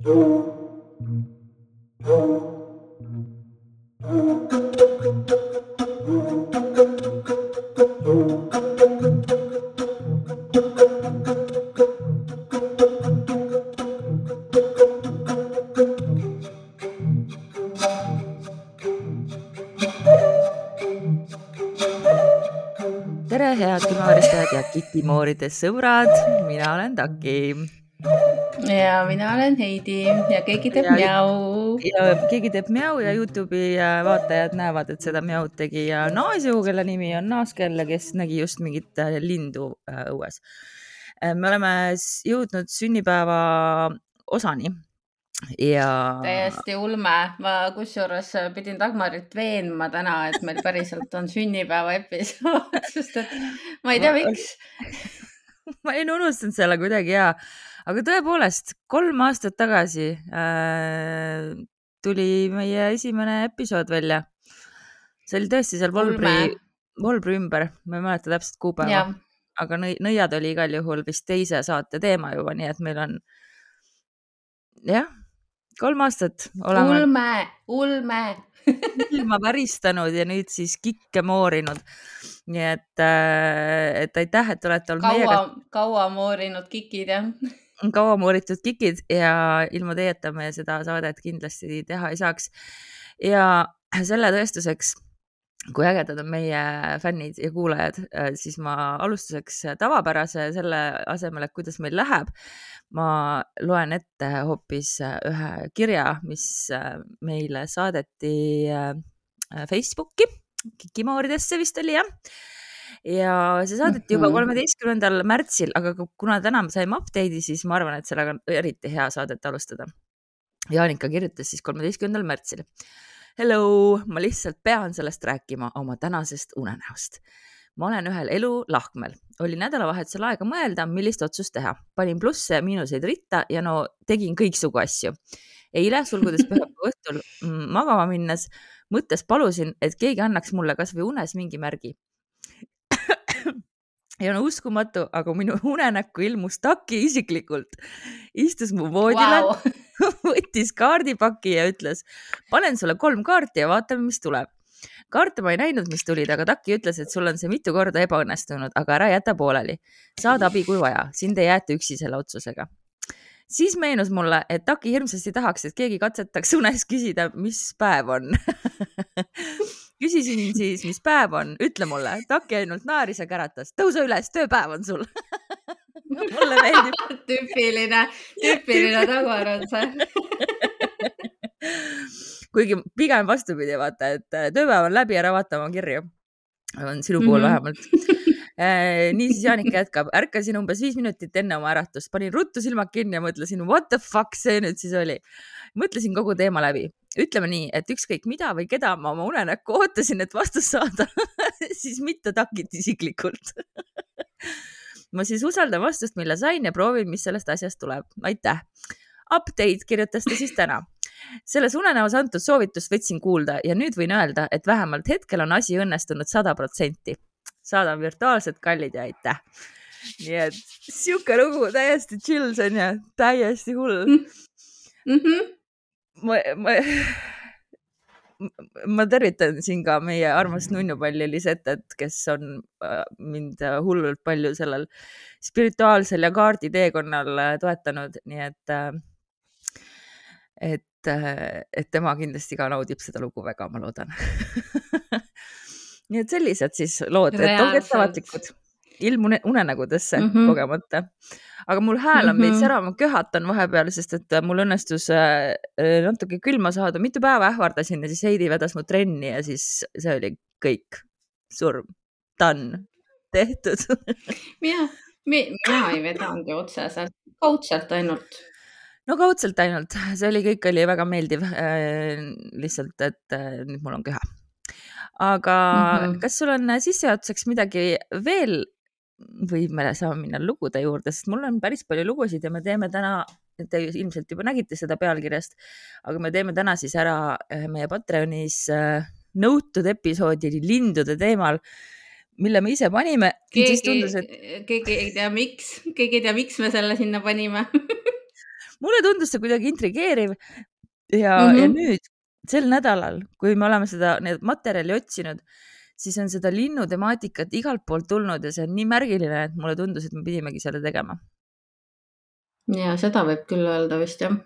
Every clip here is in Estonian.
tere, head külmavaristajad ja kitimooride sõbrad, mina olen Taki ja mina olen Heidi ja keegi teeb Ja- mjau. ja keegi teeb mjau ja Youtube'i äh, vaatajad näevad, et seda mjaud tegi äh, Naasju, kelle nimi on Naaskell ja kes nägi just mingit äh, lindu äh, õues. me oleme jõudnud sünnipäeva osani ja täiesti ulme, ma kusjuures pidin Dagmarit veenma täna, et meil päriselt on sünnipäeva episood, sest et ma ei tea, miks. ma olin unustanud selle kuidagi ja, aga tõepoolest kolm aastat tagasi äh, tuli meie esimene episood välja. see oli tõesti seal Volbri Volbri ümber, ma ei mäleta täpselt kuupäeva aga nõi- nõiad oli igal juhul vist teise saate teema juba, nii et meil on jah, kolm aastat oleme ulme, ulme. ilma väristanud ja nüüd siis kikke moorinud. nii et, et aitäh, et olete olnud meiega kaua, kaua moorinud kikid jah. Kaua mooritud kikid ja ilma teieta me seda saadet kindlasti teha ei saaks. ja selle tõestuseks, kui ägedad on meie fännid ja kuulajad, siis ma alustuseks tavapärase selle asemel, et kuidas meil läheb, ma loen ette hoopis ühe kirja, mis meile saadeti äh, Facebooki, Kikimooridesse vist oli jah ja see saadeti juba Mhm. kolmeteistkümnendal märtsil, aga ku- kuna täna me saime update'i, siis ma arvan, et sellega on eriti hea saadet alustada. Jaanika kirjutas siis kolmeteistkümnendal märtsil. Hello, ma lihtsalt pean sellest rääkima oma tänasest unenäost. ma olen ühel elulahkmel, oli nädalavahetusel aega mõelda, millist otsust teha, panin plusse ja miinuseid ritta ja no tegin kõiksugu asju. eile sulgudes pühapäeva õhtul mm, magama minnes mõttes palusin, et keegi annaks mulle kasvõi unes mingi märgi. Ja no uskumatu, aga minu unenäkku ilmus Taki isiklikult, istus mu voodile wow. võttis kaardipaki ja ütles, panen sulle kolm kaarti ja vaatame, mis tuleb. kaarte ma ei näinud, mis tulid, aga Taki ütles, et sul on see mitu korda ebaõnnestunud, aga ära jäta pooleli. saad abi, kui vaja, sind ei jäeta üksi selle otsusega. siis meenus mulle, et Taki hirmsasti tahaks, et keegi katsetaks unes küsida, mis päev on küsisin siis, mis päev on, ütle mulle. Taki ainult naeris ja käratas, tõuse üles, tööpäev on sul. mulle meeldib tüüpiline, tüüpiline see. kuigi pigem vastupidi, vaata, et äh, tööpäev on läbi, ära vaata oma kirju. on sinu puhul Mhm. vähemalt. Niisiis Jaanika jätkab, ärkasin umbes viis minutit enne oma äratust, panin ruttu silmad kinni ja mõtlesin, what the fuck see nüüd siis oli. mõtlesin kogu teema läbi, ütleme nii, et ükskõik mida või keda ma oma unenäkku ootasin, et vastust saada, siis mitte takit isiklikult. ma siis usaldan vastust, mille sain ja proovin, mis sellest asjast tuleb. aitäh. Update kirjutas ta siis täna selles unenäos antud soovitust võtsin kuulda ja nüüd võin öelda, et vähemalt hetkel on asi õnnestunud sada protsenti. Saadan virtuaalsed kallid ja aitäh. nii et sihuke lugu, täiesti chill, see on ju, täiesti hull. Mhm. ma, ma, ma tervitan siin ka meie armast nunnupalli Lisetet, kes on äh, mind äh, hullult palju sellel spirituaalsel ja kaarditeekonnal äh, toetanud, nii et, et, et tema kindlasti ka naudib seda lugu väga, ma loodan. nii et sellised siis lood, et olge ettevaatlikud, ilmu une- unenägudesse mm. -hmm. kogemata. aga mul hääl on veits Mhm. ära, ma köhatan vahepeal, sest et mul õnnestus äh, natuke külma saada, mitu päeva ähvardasin ja siis Heidi vedas mu trenni ja siis see oli kõik, surm, done, tehtud. mina, mina ei vedanud ju otseselt, kaudselt ainult. no kaudselt ainult, see oli, kõik oli väga meeldiv äh,. lihtsalt, et äh, nüüd mul on köha. Aga mm Mhm. -hmm. kas sul on sissejuhatuseks midagi veel või me saame minna lugude juurde, sest mul on päris palju lugusid ja me teeme täna, te ilmselt juba nägite seda pealkirjast, aga me teeme täna siis ära äh, meie Patreonis äh, nõutud episoodi lindude teemal, mille me ise panime. siis keegi tundus, et, keegi ei tea, miks, keegi ei tea, miks me selle sinna panime. mulle tundus see kuidagi intrigeeriv ja mm, Mhm. -hmm. ja nüüd sel nädalal, kui me oleme seda, need materjali otsinud, siis on seda linnutemaatikat igalt poolt tulnud ja see on nii märgiline, et mulle tundus, et me pidimegi selle tegema. ja seda võib küll öelda vist jah.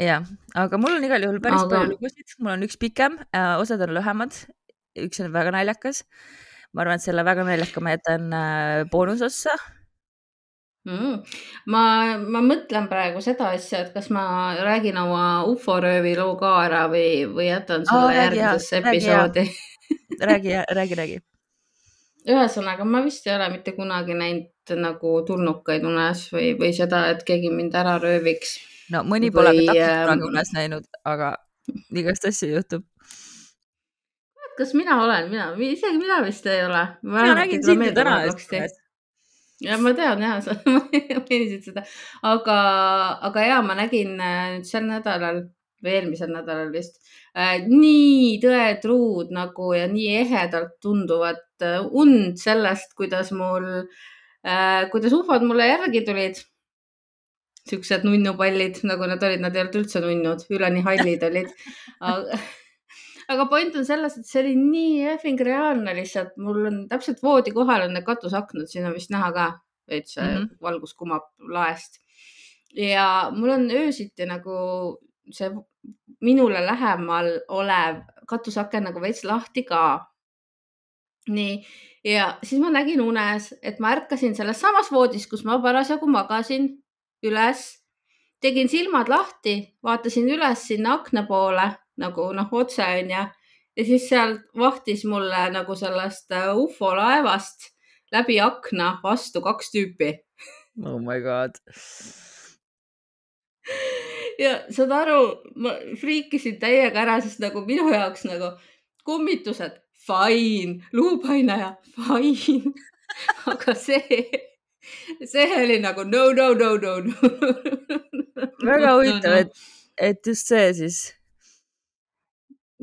jah, aga mul on igal juhul päris Aga- palju lugusid, mul on üks pikem, osad on lühemad, üks on väga naljakas. ma arvan, et selle väga naljaka ma jätan äh, boonusossa mm.. ma, ma mõtlen praegu seda asja, et kas ma räägin oma uforöövi loo ka ära või, või jätan räägi hea, järgmisesse episoodi. räägi, räägi, räägi. ühesõnaga, ma vist ei ole mitte kunagi näinud nagu tulnukaid unes või, või seda, et keegi mind ära rööviks. no mõni pole Või, ka täpselt ähm, kunagi unes näinud, aga igast asju juhtub. kas mina olen, mina, isegi mina vist ei ole. mina nägin sind ju täna just. Ja ma tean jah, sa mainisid seda, aga, aga ja ma nägin äh, nüüd sel nädalal või eelmisel nädalal vist äh, nii tõetruud nagu ja nii ehedalt tunduvat äh, und sellest, kuidas mul äh,, kuidas ufod mulle järgi tulid. siuksed nunnupallid, nagu nad olid, nad ei olnud üldse nunnud, üleni hallid olid. aga point on selles, et see oli nii effing reaalne lihtsalt, mul on täpselt voodi kohal on need katusaknad, siin on vist näha ka veits mm. -hmm. valgus kumab laest. ja mul on öösiti nagu see minule lähemal olev katusaken nagu veits lahti ka. nii, ja siis ma nägin unes, et ma ärkasin selles samas voodis, kus ma parasjagu magasin üles, tegin silmad lahti, vaatasin üles sinna akna poole nagu noh, otse onju. ja siis sealt vahtis mulle nagu sellest äh, ufo laevast läbi akna vastu kaks tüüpi oh my god. ja saad aru, ma friikisin täiega ära, sest nagu minu jaoks nagu kummitused, fine, luupainaja, fine. aga see, see oli nagu no, no, no, no, no. väga huvitav, et, et just see siis.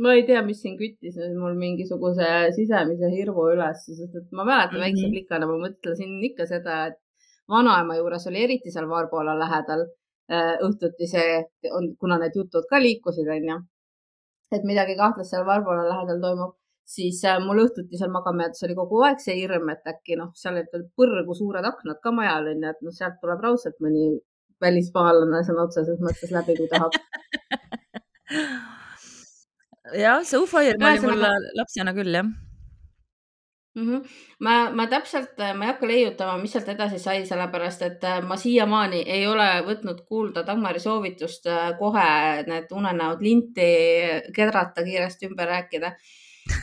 Ma ei tea, mis siin küttis nüüd mul mingisuguse sisemise hirmu üles, sest et ma mäletan mm -hmm. väikse plikana, ma mõtlesin ikka seda, et vanaema juures oli eriti seal Varbola lähedal äh, õhtuti see, kuna need jutud ka liikusid, onju, et midagi kahtlast seal Varbola lähedal toimub, siis äh, mul õhtuti seal magama jäädes oli kogu aeg see hirm, et äkki noh, seal olid põrgu suured aknad ka majal onju, et noh, sealt tuleb raudselt mõni välismaalane sõna otseses mõttes läbi, kui tahab. jah, see ufo-hirm oli mul lapsena küll jah. mm. -hmm. ma, ma täpselt, ma ei hakka leiutama, mis sealt edasi sai, sellepärast et äh, ma siiamaani ei ole võtnud kuulda Dagmari soovitust äh, kohe need unenäod linti kedrata, kiiresti ümber rääkida.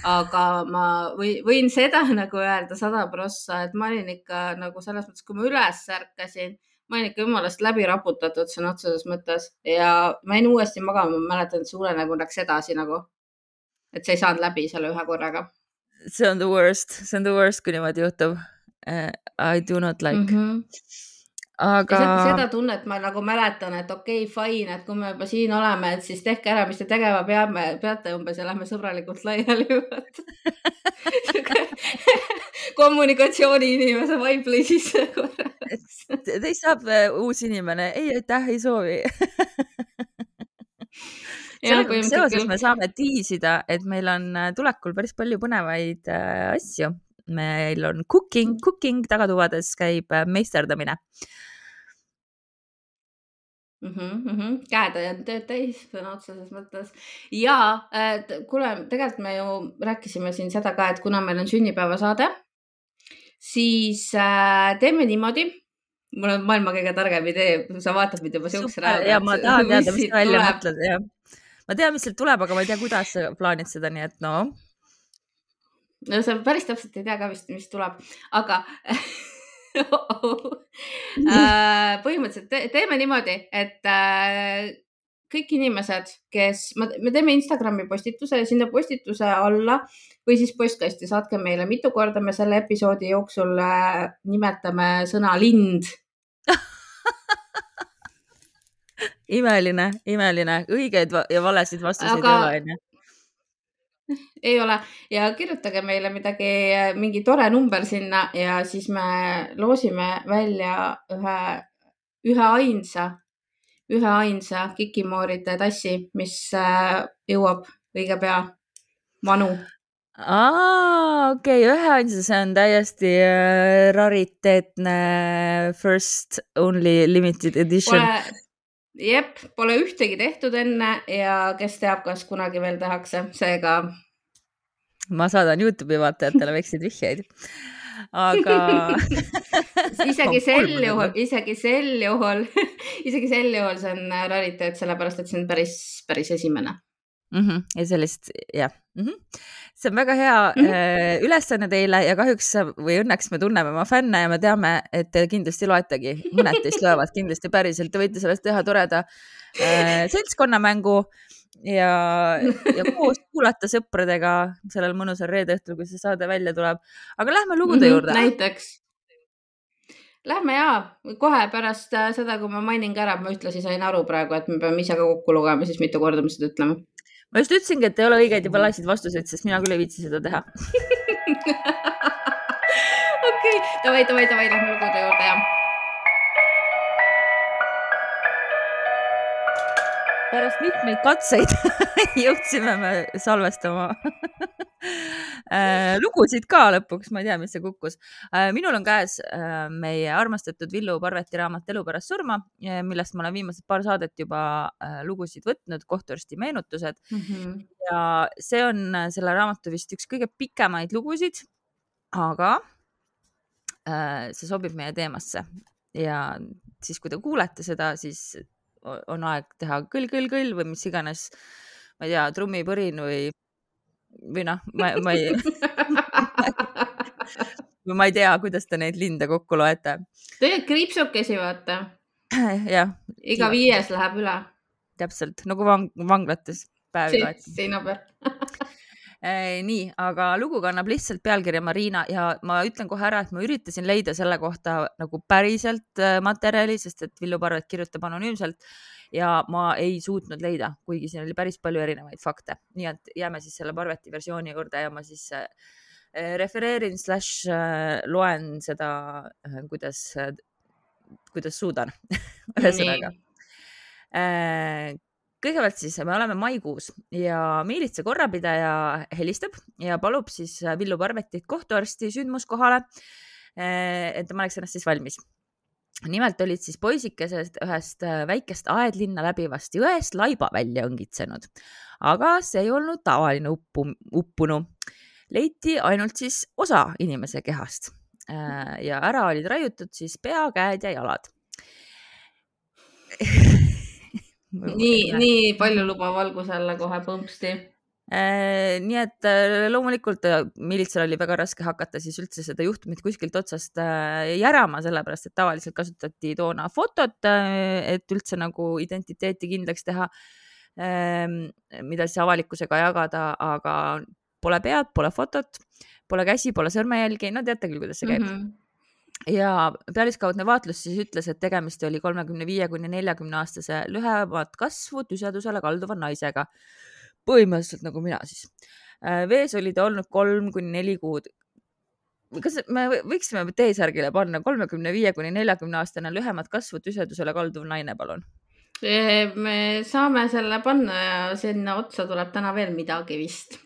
aga ma või, võin seda nagu öelda sada prossa, et ma olin ikka nagu selles mõttes, kui ma üles ärkasin, ma olin ikka jumalast läbi raputatud sõna otseses mõttes ja ma jäin uuesti magama, ma mäletan, et see unenägu läks edasi nagu. Et see ei saanud läbi selle ühe korraga see on the worst, see on the worst, kui niimoodi juhtub uh,. I do not like mm, -hmm. aga seda, tunnet ma nagu mäletan, et okei okay,, fine, et kui me juba siin oleme, et siis tehke ära, mis te tegema peame, peate umbes ja lähme sõbralikult laiali. kommunikatsiooni inimese vibe lõi sisse korraks. teist saab uh, uus inimene, ei aitäh, ei soovi. sellega seoses me saame tiisida, et meil on äh, tulekul päris palju põnevaid äh, asju. meil on cooking, cooking tagatubades käib äh, meisterdamine. mm. -hmm, mm -hmm. käed on tööd täis sõna otseses mõttes ja kuule, tegelikult me ju rääkisime siin seda ka, et kuna meil on sünnipäevasaade, siis äh, teeme niimoodi mul on maailma kõige targem idee, sa vaatad mind juba siukse näoga. ja ma tahan teada, mis sa välja mõtled, jah ma tean, mis sealt tuleb, aga ma ei tea, kuidas sa plaanid seda, nii et no. no sa päris täpselt ei tea ka vist, mis tuleb, aga põhimõtteliselt te teeme niimoodi, et äh, kõik inimesed, kes, me teeme Instagrami postituse ja sinna postituse alla või siis postkasti saatke meile, mitu korda me selle episoodi jooksul äh, nimetame sõna lind imeline, imeline, õigeid ja valesid vastuseid Aga... ei ole, onju. ei ole. Ja kirjutage meile midagi, mingi tore number sinna ja siis me loosime välja ühe, ühe ainsa, üheainsa Kikimooride tassi, mis äh, jõuab õige pea manu. Aa, okei. Okay,, üheainsa, see on täiesti äh, rariteetne first only limited edition. Pole, jep, pole ühtegi tehtud enne ja kes teab, kas kunagi veel tehakse, seega. ma saadan Youtube'i vaatajatele väikseid vihjeid aga isegi sel juhul, isegi sel juhul isegi sel juhul see on rariteet, sellepärast et see on päris, päris esimene mm. -hmm. ja sellist, jah mm. -hmm. See on väga hea mm -hmm. ülesanne teile ja kahjuks või õnneks me tunneme oma fänne ja me teame, et te kindlasti loetegi, mõned teist loevad kindlasti päriselt, te võite sellest teha toreda äh, seltskonnamängu ja, ja koos kuulata sõpradega sellel mõnusal reede õhtul, kui see saade välja tuleb. aga lähme lugude mm -hmm, juurde. näiteks. Lähme ja kohe pärast äh, seda, kui ma mainin ka ära, ma ühtlasi sain aru praegu, et me peame ise ka kokku lugema, siis mitu korda me seda ütleme ma just ütlesingi, et ei ole õigeid ja valasid vastuseid, sest mina küll ei viitsi seda teha. okei, davai, davai, davai, lähme lugude juurde ja. pärast mitmeid katseid jõudsime me salvestama lugusid ka lõpuks, ma ei tea, mis see kukkus. Äh, minul on käes äh, meie armastatud Villu Parveti raamat Elu pärast surma, millest ma olen viimased paar saadet juba lugusid võtnud, kohtuarsti meenutused mm. -hmm. ja see on selle raamatu vist üks kõige pikemaid lugusid, aga see sobib meie teemasse ja siis, kui te kuulete seda, siis on aeg teha kõll-kõll-kõll või mis iganes, ma ei tea, trummipõrin või, või noh, ma, ma ei ma ei tea, kuidas te neid linde kokku loete. tegelikult kriipsukesi, vaata. jah. iga viies läheb üle. täpselt nagu vang vanglates päevi loeti. seina peal nii, aga lugu kannab lihtsalt pealkirja Marina ja ma ütlen kohe ära, et ma üritasin leida selle kohta nagu päriselt äh, materjali, sest et Villu Parvet kirjutab anonüümselt ja ma ei suutnud leida, kuigi siin oli päris palju erinevaid fakte, nii et jääme siis selle Parveti versiooni juurde ja ma siis äh, refereerin slaš loen seda, kuidas, kuidas suudan ühesõnaga kõigepealt siis me oleme maikuus ja miilitsa korrapidaja helistab ja palub siis Villu Parvetit kohtuarsti sündmuskohale. Eh, et tema oleks ennast siis valmis. Nimelt olid siis poisikesed ühest väikest aedlinna läbivast jõest laiba välja õngitsenud, aga see ei olnud tavaline uppu, uppunu. leiti ainult siis osa inimese kehast eh, ja ära olid raiutud siis pea, käed ja jalad. Nii, nii paljulubav valguse alla kohe põmpsti. äh, nii et äh, loomulikult äh, miilitsal oli väga raske hakata siis üldse seda juhtumit kuskilt otsast järama, sellepärast et tavaliselt kasutati toona fotot, et üldse nagu identiteeti kindlaks teha, ähm, mida siis avalikkusega jagada, aga pole pead, pole fotot, pole käsi, pole sõrmejälgi, no teate küll, kuidas see käib mm. -hmm ja pealiskaudne vaatlus siis ütles, et tegemist oli kolmekümne viie kuni neljakümne aastase lühemat kasvu tüsedusele kalduva naisega. Põhimõtteliselt nagu mina siis. Äh, vees oli ta olnud kolm kuni neli kuud. kas me võiksime T-särgile panna kolmekümne viie kuni neljakümne aastane lühemat kasvu tüsedusele kalduv naine, palun? me saame selle panna ja sinna otsa tuleb täna veel midagi vist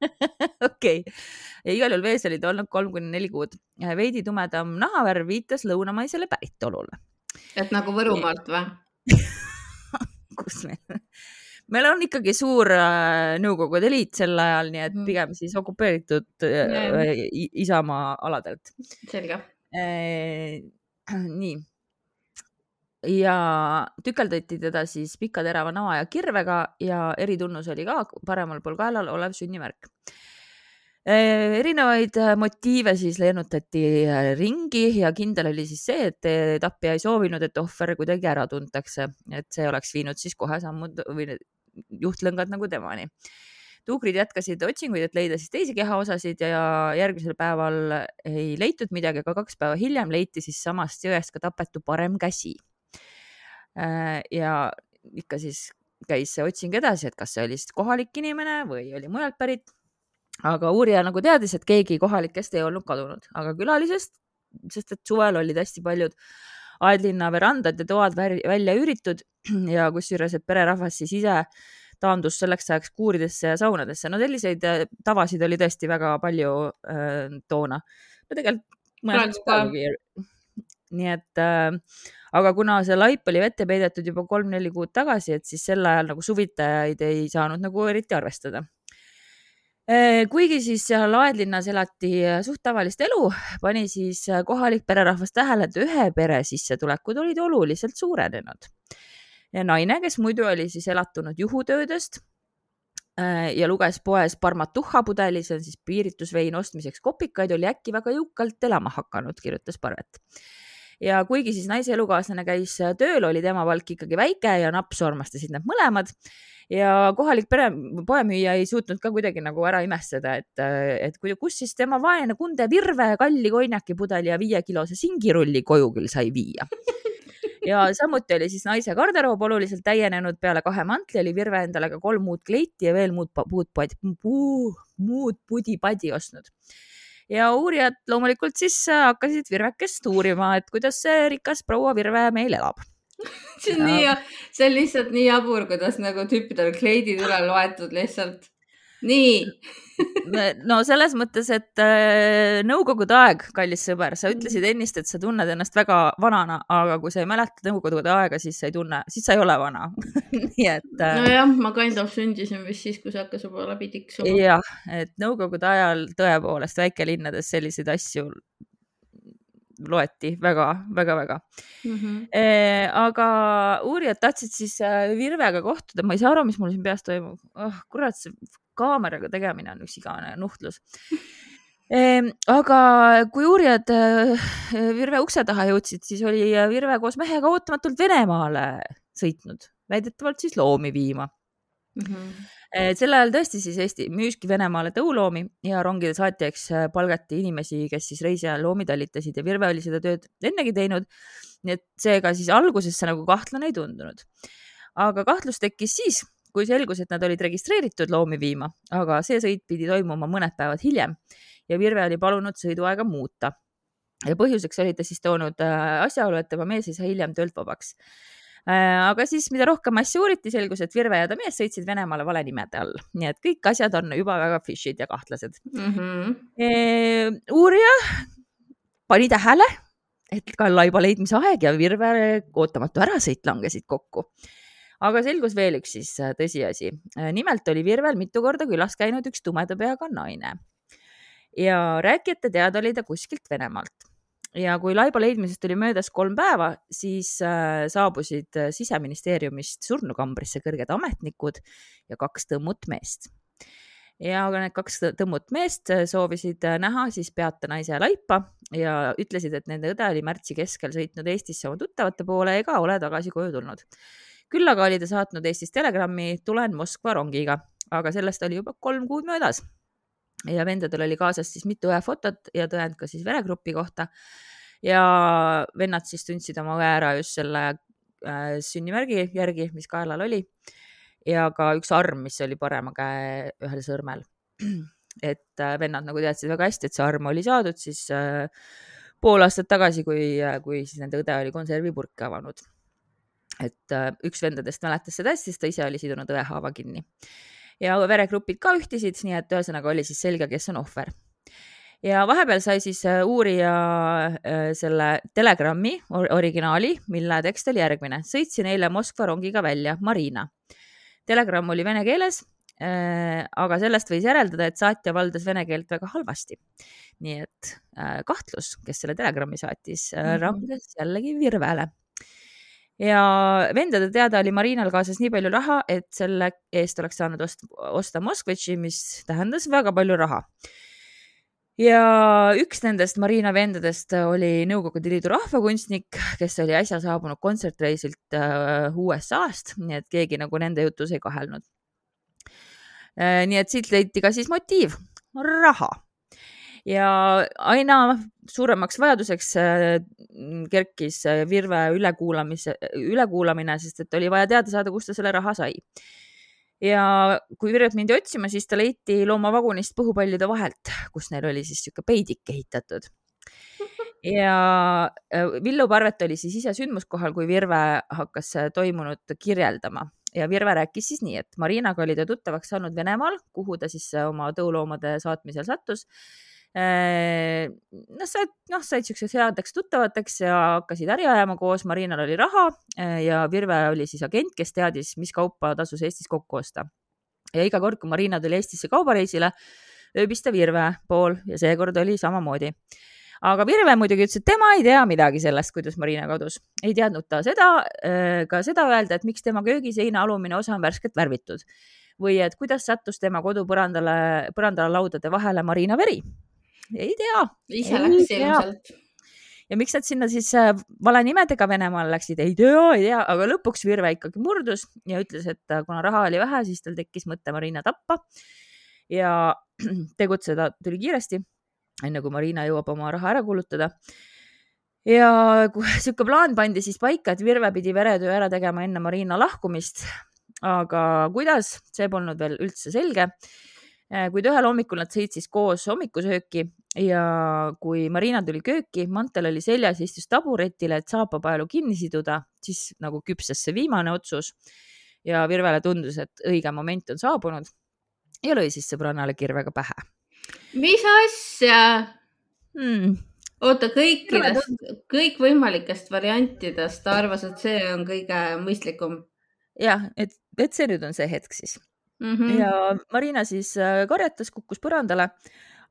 okei okay., igal juhul vees oli ta olnud kolm kuni neli kuud. veidi tumedam nahavärv viitas lõunamaisele päritolule. et nagu Võrumaalt või kus meil, meil on ikkagi suur äh, Nõukogude Liit sel ajal, nii et mm. pigem siis okupeeritud äh, Isamaa aladelt. selge äh,. nii ja tükeldati teda siis pika terava nao ja kirvega ja eritunnus oli ka paremal pool kaelal olev sünnimärk. Erinevaid motiive siis leenutati ringi ja kindel oli siis see, et tapja ei soovinud, et ohver kuidagi ära tuntakse, et see oleks viinud siis kohe sammud või juhtlõngad nagu temani tuugrid jätkasid otsinguid, et leida siis teisi kehaosasid ja järgmisel päeval ei leitud midagi, aga kaks päeva hiljem leiti siis samast jõest ka tapetu parem käsi Äh, ja ikka siis käis see otsing edasi, et kas see oli siis kohalik inimene või oli mujalt pärit. aga uurija nagu teadis, et keegi kohalikest ei olnud kadunud, aga külalisest, sest et suvel olid hästi paljud aedlinna verandad ja toad välja üüritud ja kusjuures, et pererahvas siis ise taandus selleks ajaks kuuridesse ja saunadesse. no selliseid äh, tavasid oli tõesti väga palju äh, toona. no tegelikult nii et äh, aga kuna see laip oli vette peidetud juba kolm-neli kuud tagasi, et siis sel ajal nagu suvitajaid ei saanud nagu eriti arvestada kuigi siis seal Aedlinnas elati äh, suht tavalist elu, pani siis äh, kohalik pererahvas tähele, et ühe pere sissetulekud olid oluliselt suurenenud ja naine, kes muidu oli siis elatunud juhutöödest äh, ja luges poes Parmatuha pudeli, see on siis piiritusvein ostmiseks kopikaid, oli äkki väga jõukalt elama hakanud, kirjutas Parvet. ja kuigi siis naise elukaaslane käis tööl, oli tema palk ikkagi väike ja nappsu armastasid nad mõlemad ja kohalik pere, poemüüja ei suutnud ka kuidagi nagu ära imestada, et, et kus siis tema vaene kunde Virve kalli konjakipudeli ja viiekilose singirulli koju küll sai viia. Ja samuti oli siis naise garderoob oluliselt täienenud, peale kahe mantli oli Virve endale ka kolm uut kleiti ja veel muud, muud, muud pudi-padi ostnud. Ja uurijad loomulikult siis hakkasid Virvekest uurima, et kuidas see rikas proua Virve meil elab see on ja. nii, see on lihtsalt nii jabur, kuidas nagu tüüpidel kleidid üle loetud lihtsalt nii no selles mõttes, et äh, nõukogude aeg, kallis sõber, sa ütlesid ennist, et sa tunned ennast väga vanana, aga kui sa ei mäleta nõukogude aega, siis sa ei tunne, siis sa ei ole vana nii et äh,. nojah, ma kind of sündisin vist siis, kui see hakkas juba läbi tiksuma. jah, et nõukogude ajal tõepoolest väikelinnades selliseid asju loeti väga-väga-väga mm. -hmm. E, aga uurijad tahtsid siis äh, Virvega kohtuda, ma ei saa aru, mis mul siin peas toimub oh,. kurat, see kaameraga tegemine on üks igavene nuhtlus aga kui uurijad äh, Virve ukse taha jõudsid, siis oli Virve koos mehega ootamatult Venemaale sõitnud, väidetavalt siis loomi viima mm. -hmm. Sel ajal tõesti siis Eesti müüski Venemaale tõuloomi ja rongide saatjaks äh, palgati inimesi, kes siis reisi ajal loomi talitasid ja Virve oli seda tööd ennegi teinud. nii et seega siis alguses see nagu kahtlane ei tundunud. aga kahtlus tekkis siis, kui selgus, et nad olid registreeritud loomi viima, aga see sõit pidi toimuma mõned päevad hiljem ja Virve oli palunud sõiduaega muuta. ja põhjuseks oli ta siis toonud äh, asjaolu, et tema mees ei saa hiljem töölt vabaks. Äh, aga siis, mida rohkem asja uuriti, selgus, et Virve ja ta mees sõitsid Venemaale vale nimede all, nii et kõik asjad on juba väga fish'id ja kahtlased mm. -hmm. uurija pani tähele, et ka laiba leidmise aeg ja Virve ootamatu ärasõit langesid kokku aga selgus veel üks siis äh, tõsiasi. Nimelt oli Virvel mitu korda külas käinud üks tumeda peaga naine ja rääkijate teada oli ta kuskilt Venemaalt ja kui laiba leidmisest oli möödas kolm päeva, siis äh, saabusid siseministeeriumist surnukambrisse kõrged ametnikud ja kaks tõmmut meest. ja need kaks tõmmut meest soovisid näha siis peata naise laipa ja ütlesid, et nende õde oli märtsi keskel sõitnud Eestisse oma tuttavate poole ega ole tagasi koju tulnud küll aga oli ta saatnud Eestist telegrammi, tulen Moskva rongiga, aga sellest oli juba kolm kuud möödas. Ja vendadel oli kaasas siis mitu õefotot ja tõend ka siis veregrupi kohta. ja vennad siis tundsid oma õe ära just selle äh, sünnimärgi järgi, mis kaelal oli ja ka üks arm, mis oli parema käe ühel sõrmel. et äh, vennad nagu teadsid väga hästi, et see arm oli saadud siis äh, pool aastat tagasi, kui, äh, kui siis nende õde oli konservipurki avanud et äh, üks vendadest mäletas seda hästi, sest ta ise oli sidunud õehaava kinni. Ja veregrupid ka ühtisid, nii et ühesõnaga oli siis selge, kes on ohver. ja vahepeal sai siis äh, uurija äh, selle telegrammi originaali, mille tekst oli järgmine. sõitsin eile Moskva rongiga välja, Marina. telegramm oli vene keeles aga sellest võis järeldada, et saatja valdas vene keelt väga halvasti. nii et kahtlus, kes selle telegrammi saatis, mhm. ranges jällegi Virvele ja vendade teada oli Marinal kaasas nii palju raha, et selle eest oleks saanud osta, osta Moskvitši, mis tähendas väga palju raha. ja üks nendest Marina vendadest oli Nõukogude Liidu rahvakunstnik, kes oli äsja saabunud kontsertreisilt äh, USA-st, nii et keegi nagu nende jutus ei kahelnud äh,. nii et siit leiti ka siis motiiv, raha ja aina suuremaks vajaduseks äh, kerkis äh, Virve ülekuulamise, ülekuulamine, sest et oli vaja teada saada, kust ta selle raha sai. ja kui Virvet mindi otsima, siis ta leiti loomavagunist põhupallide vahelt, kus neil oli siis niisugune peidik ehitatud. ja äh, Villu Parvet oli siis ise sündmuskohal, kui Virve hakkas toimunut kirjeldama ja Virve rääkis siis nii, et Marinaga oli ta tuttavaks saanud Venemaal, kuhu ta siis oma tõuloomade saatmisel sattus noh, said, noh, said siukseks headeks tuttavateks ja hakkasid äri ajama koos. Marinal oli raha ja Virve oli siis agent, kes teadis, mis kaupa tasus Eestis kokku osta. ja iga kord, kui Marina tuli Eestisse kaubareisile, ööbis ta Virve pool ja seekord oli samamoodi aga Virve muidugi ütles, et tema ei tea midagi sellest, kuidas Marina kadus. ei teadnud ta seda, ka seda öelda, et miks tema köögiseina alumine osa on värskelt värvitud või et kuidas sattus tema kodupõrandale, põrandale laudade vahele Marina veri ei tea. ise läks ilmselt ja miks nad sinna siis äh, vale nimedega Venemaale läksid, ei tea, ei tea, aga lõpuks Virve ikkagi murdus ja ütles, et äh, kuna raha oli vähe, siis tal tekkis mõte Marina tappa. ja tegutseda tuli kiiresti, enne kui Marina jõuab oma raha ära kulutada. ja sihuke plaan pandi siis paika, et Virve pidi veretöö ära tegema enne Marina lahkumist. aga kuidas, see polnud veel üldse selge kuid ühel hommikul nad sõid siis koos hommikusööki ja kui Marina tuli kööki, mantel oli seljas, istus taburetile, et saapapaelu kinni siduda, siis nagu küpses see viimane otsus ja Virvele tundus, et õige moment on saabunud ja lõi siis sõbrannale kirvega pähe. mis asja hmm.? oota, kõikidest, kõikvõimalikest variantidest ta arvas, et see on kõige mõistlikum. jah, et, et see nüüd on see hetk siis mm. -hmm. ja Marina siis äh, karjatas, kukkus põrandale.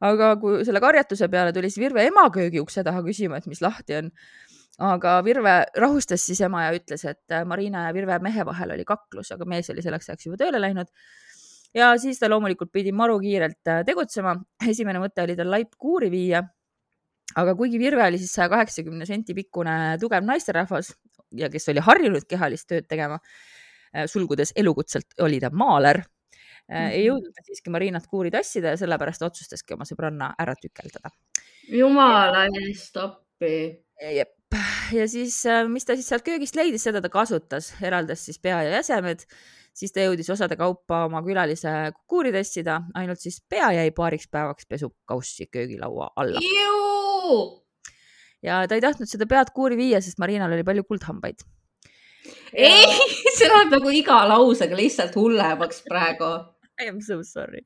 aga kui selle karjatuse peale tuli siis Virve ema köögi ukse taha küsima, et mis lahti on. aga Virve rahustas siis ema ja ütles, et äh, Marina ja Virve mehe vahel oli kaklus, aga mees oli selleks ajaks juba tööle läinud ja siis ta loomulikult pidi maru kiirelt äh, tegutsema. esimene mõte oli tal laip kuuri viia. aga kuigi Virve oli siis saja kaheksakümne senti pikkune tugev naisterahvas ja kes oli harjunud kehalist tööd tegema, sulgudes elukutselt oli ta maaler. Ei jõudnud ta siiski Marinat kuuri tassida ja sellepärast otsustaski oma sõbranna ära tükeldada. jumala eest appi. jep, ja siis, äh, mis ta siis sealt köögist leidis, seda ta kasutas, eraldas siis pea ja jäsemed siis ta jõudis osade kaupa oma külalise kuuri tassida, ainult siis pea jäi paariks päevaks pesukaussi köögilaua alla. ja ta ei tahtnud seda pead kuuri viia, sest Marinal oli palju kuldhambaid. ei, see läheb nagu iga lausega lihtsalt hullemaks praegu I am so sorry.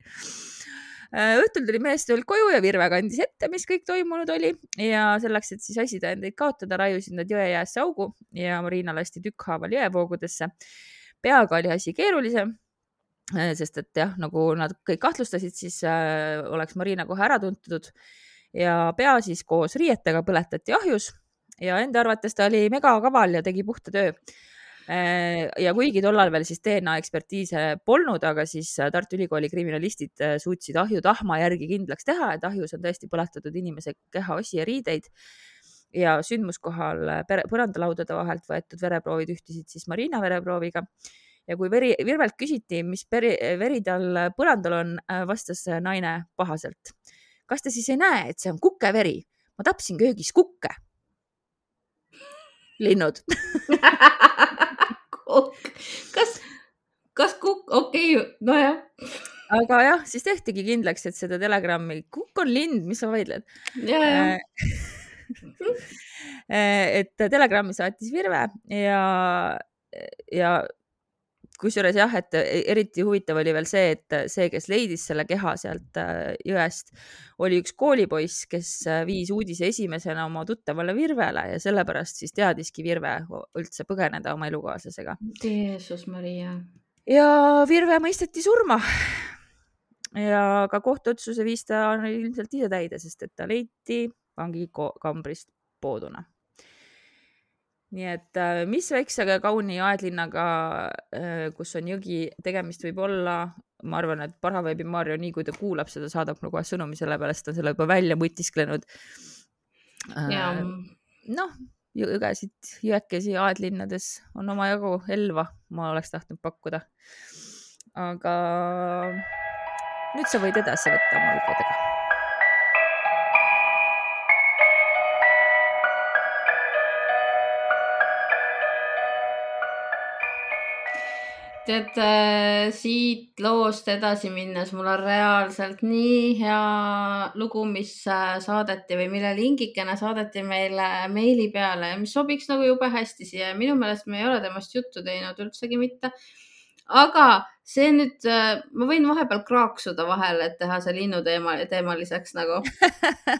Äh, õhtul tuli mees töölt koju ja Virve kandis ette, mis kõik toimunud oli. Ja selleks, et siis asitõendeid kaotada, raiusid nad jõe jäässe augu ja Marina lasti tükkhaaval jõevoogudesse. peaga oli asi keerulisem, äh, sest et jah, nagu nad kõik kahtlustasid, siis äh, oleks Marina kohe ära tuntud. Ja pea siis koos riietega põletati ahjus ja enda arvates ta oli megakaval ja tegi puhta töö ja kuigi tollal veel siis DNA ekspertiise polnud, aga siis äh, Tartu Ülikooli kriminalistid äh, suutsid ahjutahma järgi kindlaks teha, et ahjus on tõesti põletatud inimese kehaosi ja riideid. ja sündmuskohal põrandalaudade vahelt võetud vereproovid ühtisid siis Marina vereprooviga ja kui veri, Virvelt küsiti, mis peri, veri tal põrandal on, vastas naine pahaselt. kas te siis ei näe, et see on kukeveri? ma tapsin köögis kukke. linnud kas, kas kukk, okei okay,, nojah. aga jah, siis tehtigi kindlaks, et seda telegrammi, kukk on lind, mis sa vaidled. Äh, et telegrammi saatis Virve ja, ja kusjuures jah, et eriti huvitav oli veel see, et see, kes leidis selle keha sealt äh, jõest, oli üks koolipoiss, kes äh, viis uudise esimesena oma tuttavale Virvele ja sellepärast siis teadiski Virve üldse põgeneda oma elukaaslasega. Jeesus Maria. ja Virve mõisteti surma. ja ka kohtuotsuse viis ta ilmselt ise täide, sest et ta leiti vangikambrist pooduna nii et äh, mis väikse kauni aedlinnaga, äh, kus on jõgi, tegemist võib olla, ma arvan, et Paraveebi Maarja, nii kui ta kuulab seda, saadab mulle kohe sõnumi selle peale, sest ta on selle juba välja mõtisklenud. Äh, noh, jõgesid, jõekesi aedlinnades on omajagu elva, ma oleks tahtnud pakkuda. aga nüüd sa võid edasi võtta oma lugudega tead äh, siit loost edasi minnes, mul on reaalselt nii hea lugu, mis äh, saadeti või mille lingikene saadeti meile meili peale ja mis sobiks nagu jube hästi siia. minu meelest me ei ole temast juttu teinud üldsegi mitte. aga see nüüd, äh, ma võin vahepeal kraaksuda vahele, et teha see linnuteema, teemaliseks nagu.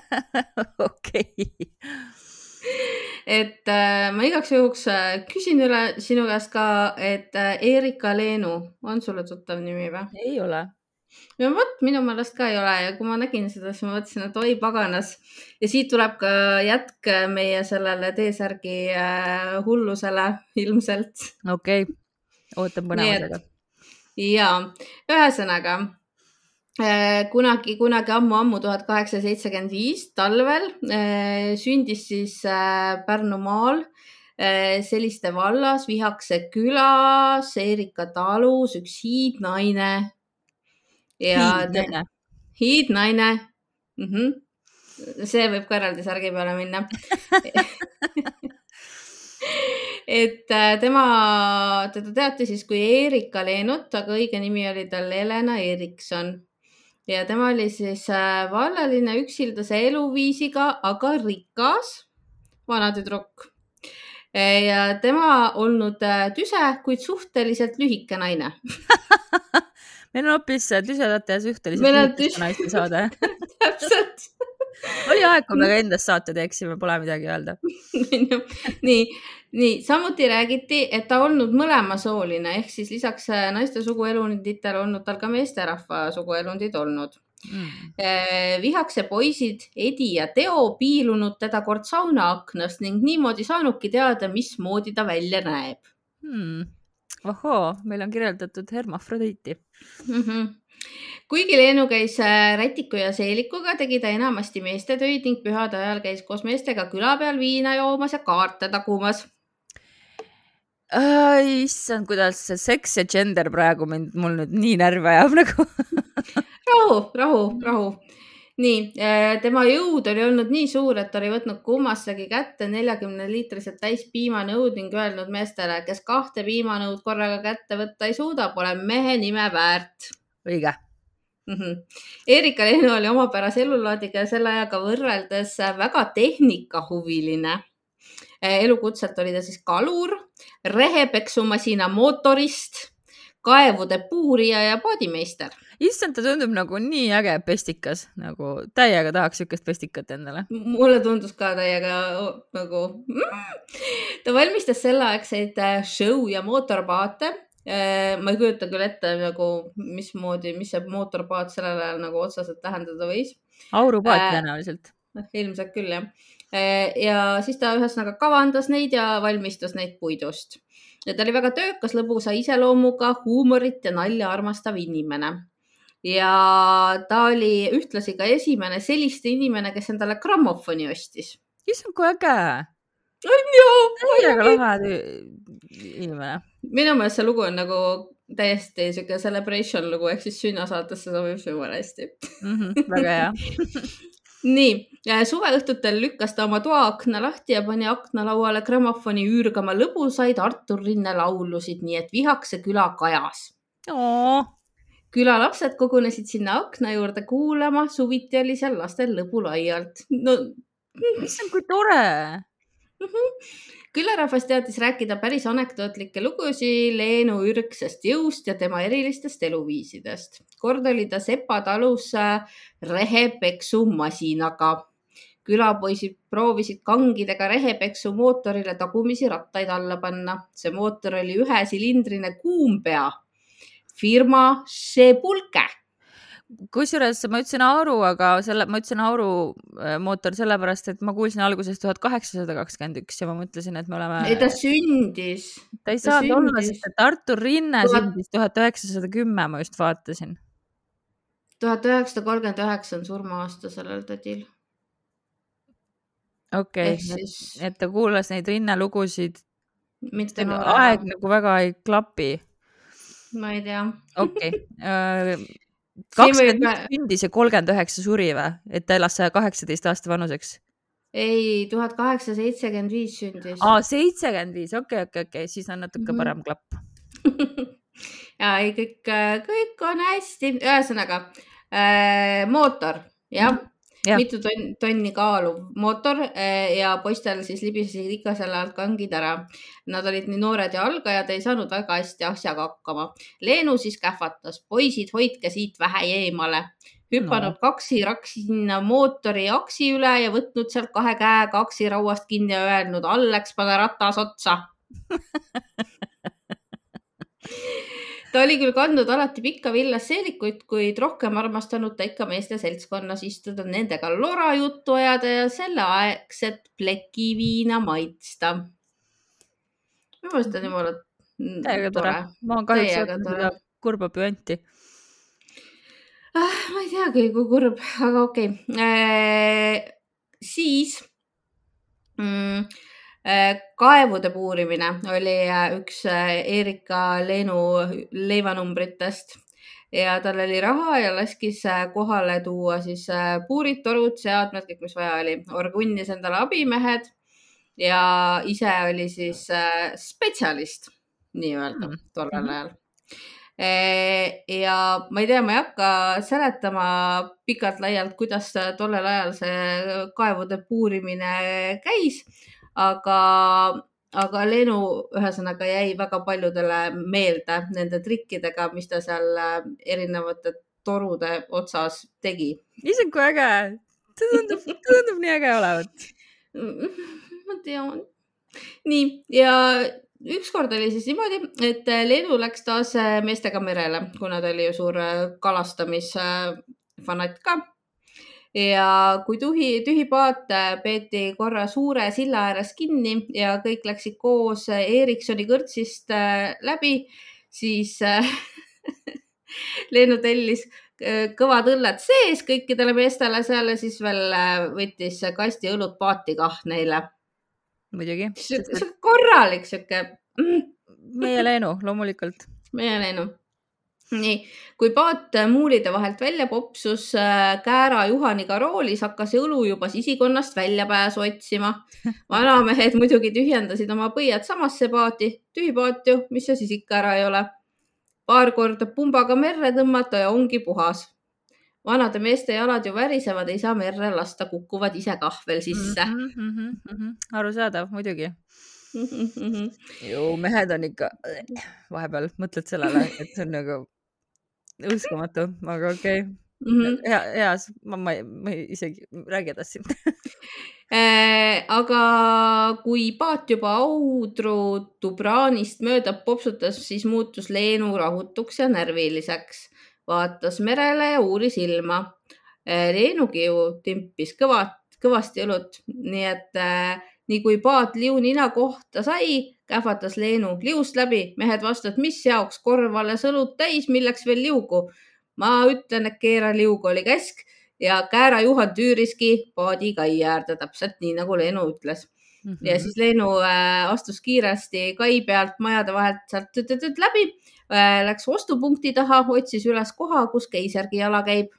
okei et äh, ma igaks juhuks äh, küsin üle sinu käest ka, et äh, Erika Leenu on sulle tuttav nimi või? ei ole. no vot, minu meelest ka ei ole ja kui ma nägin seda, siis ma mõtlesin, et oi paganas ja siit tuleb ka jätk meie sellele T-särgi äh, hullusele ilmselt. okei okay., ootan põnevusega. ja ühesõnaga kunagi, kunagi ammu-ammu, tuhat kaheksasada seitsekümmend viis talvel äh, sündis siis äh, Pärnumaal selliste vallas Vihakse külas Erika talus üks hiidnaine. hiidnaine. hiidnaine mm. -hmm. see võib ka eraldi särgi peale minna et tema, teda teati siis kui Erika Leenut, aga õige nimi oli tal Helena Erikson ja tema oli siis äh, vallaline üksildase eluviisiga, aga rikas vanatüdruk. ja tema olnud äh, tüse, kuid suhteliselt lühike naine. Meil on hoopis tüsedate ja suhteliselt lühikeste tüs... naiste saade. Täpselt oli aeg, kui me ka endast saate teeksime, pole midagi öelda. Nii, nii samuti räägiti, et ta olnud mõlemasooline ehk siis lisaks äh, naiste suguelunditele olnud tal ka meesterahva suguelundid olnud. Mm.. Äh, vihakse poisid Edi ja Teo piilunud teda kord saunaaknast ning niimoodi saanudki teada, mismoodi ta välja näeb. Mm.. ohoo, meil on kirjeldatud hermafrodiiti mm. -hmm kuigi Leenu käis äh, rätiku ja seelikuga, tegi ta enamasti meestetöid ning pühade ajal käis koos meestega küla peal viina joomas ja kaarte tagumas issand, kuidas see seks ja gender praegu mind, mul nüüd nii närvi ajab nagu rahu, rahu, rahu. nii, äh, tema jõud oli olnud nii suur, et ta oli võtnud kummastagi kätte neljakümne liitrised täis piimanõud ning öelnud meestele, kes kahte piimanõud korraga kätte võtta ei suuda, pole mehe nime väärt. Õige mm. -hmm. Erika Leenu oli omapärase elulaadiga ja selle ajaga võrreldes väga tehnikahuviline Eh, elukutselt oli ta siis kalur, rehepeksumasina mootorist, kaevude puurija ja paadimeister. issand, ta tundub nagu nii äge pestikas, nagu täiega tahaks siukest pestikat endale. mulle tundus ka täiega nagu mm.. ta valmistas selleaegseid äh, show ja mootorpaate ma ei kujuta küll ette nagu, mismoodi, mis see mootorpaat sellel ajal nagu otseselt tähendada võis. aurupaat äh, tõenäoliselt äh,. ilmselt küll jah Äh, ja siis ta ühesõnaga kavandas neid ja valmistas neid puidust. ja ta oli väga töökas, lõbusa iseloomuga, huumorit ja nalja armastav inimene. ja ta oli ühtlasi ka esimene selliste inimene, kes endale grammofoni ostis. issand, kui äge. On ju. täiega lahe inimene. minu meelest see lugu on nagu täiesti sihuke celebration lugu ehk siis sünnasaatesse sobib see jumala hästi mm. -hmm, väga hea nii, suveõhtutel lükkas ta oma toaakna lahti ja pani aknalauale grammofoni üürgama lõbusaid Artur Rinne laulusid, nii et Vihakse küla kajas. külalapsed kogunesid sinna akna juurde kuulama, suviti oli seal lastel lõbulaialt. no. issand, kui tore külarahvas teadis rääkida päris anekdootlikke lugusid Leenu ürgsest jõust ja tema erilistest eluviisidest. kord oli ta Sepa talus äh, rehepeksumasinaga. külapoisid proovisid kangidega rehepeksu mootorile tagumisi rattaid alla panna. see mootor oli ühesilindrine kuumpea. firma Šebulke kusjuures ma ütlesin auru, aga selle, ma ütlesin auru äh, mootor sellepärast, et ma kuulsin alguses tuhat kaheksasada kakskümmend üks ja ma mõtlesin, et me oleme. ei, ta sündis. ta ei saanud olla, sest et Artur Rinne tuhat... sündis tuhat üheksasada kümme, ma just vaatasin. tuhat üheksasada kolmkümmend üheksa on surmaaasta sellel tädil. okei okay, siis..., et ta kuulas neid Rinne lugusid. mitte aeg nagu väga ei klapi. ma ei tea. okei uh, kakskümmend üks sündis ja kolmkümmend üheksa suri või, et ta elas saja kaheksateist aasta vanuseks? ei, tuhat kaheksasada seitsekümmend viis sündis. aa, seitsekümmend viis, okei, okei, okei, siis on natuke mm -hmm. parem klapp ja ei, kõik, kõik on hästi, ühesõnaga äh, mootor, jah Jah. Mitu tonn, tonni kaaluv mootor eh, ja poistel siis libisesid ikka selle alt kangid ära. Nad olid nii noored ja algajad, ei saanud väga hästi asjaga hakkama. Leenu siis kähvatas, poisid, hoidke siit vähe eemale. hüpanud no. kaksi-raksi sinna mootori aksi üle ja võtnud sealt kahe käega aksirauast kinni ja öelnud, Alleks, pane ratas otsa ta oli küll kandnud alati pikka villas seelikuid, kuid rohkem armastanud ta ikka meeste seltskonnas istuda, nendega lora juttu ajada ja selleaegset plekiviina maitsta. minu meelest on jumala täiega tore. ma olen kahjuks saanud seda kurba püanti ah,. ma ei teagi, kui kurb, aga okei okay. äh,. siis mm, kaevude puurimine oli äh, üks äh, Erika Leenu leivanumbritest ja tal oli raha ja laskis kohale tuua siis puurid, torud, seadmed, kõik, mis vaja oli. orgunnis endale abimehed ja ise oli siis spetsialist nii-öelda mm. tollel ajal ja ma ei tea, ma ei hakka seletama pikalt-laialt, kuidas tollel ajal see kaevude puurimine käis aga, aga Leenu ühesõnaga jäi väga paljudele meelde nende trikkidega, mis ta seal äh, erinevate torude otsas tegi. issand, kui äge, see tundub, tundub nii äge olevat. ma tean. nii ja ükskord oli siis niimoodi, et Leenu läks taas meestega merele, kuna ta oli ju suur kalastamisfanatt ka ja kui tühi, tühi paat äh, peeti korra suure silla ääres kinni ja kõik läksid koos äh, Ericssoni kõrtsist äh, läbi, siis Leenu tellis kõvad õlled sees kõikidele meestele seal ja siis veel võttis kasti õlut paati kah neile. muidugi. korralik sihuke. Mm. meie Leenu, loomulikult. meie Leenu nii, kui paat muulide vahelt välja popsus, äh, Käära Juhaniga roolis, hakkas õlu juba sisikonnast väljapääsu otsima. vanamehed muidugi tühjendasid oma põied samasse paati, tühi paat ju, mis see siis ikka ära ei ole. paar korda pumbaga merre tõmmata ja ongi puhas. vanade meeste jalad ju värisevad, ei saa merre lasta, kukuvad ise kah veel sisse mm. -hmm, mm -hmm. arusaadav, muidugi mm. -hmm. ju mehed on ikka, vahepeal mõtled sellele, et see on nagu uskumatu, aga okei okay. mm -hmm.. hea, hea, ma, ma, ma isegi räägi edasi äh, aga kui paat juba Audru Dubranist mööda popsutas, siis muutus Leenu rahutuks ja närviliseks. vaatas merele ja uuris ilma. Äh, Leenugi ju timpis kõva, kõvasti õlut, nii et äh, nii kui paat liu nina kohta sai, kähvatas Leenu liust läbi. mehed vastasid, mis jaoks, korv alles õlut täis, milleks veel liugu? ma ütlen, et keera liugu oli käsk ja Käära Juhan tüüriski paadi kai äärde, täpselt nii nagu Leenu ütles mm. -hmm. ja siis Leenu äh, astus kiiresti kai pealt majade vahelt sealt läbi äh,, läks ostupunkti taha, otsis üles koha, kus keisargi jala käib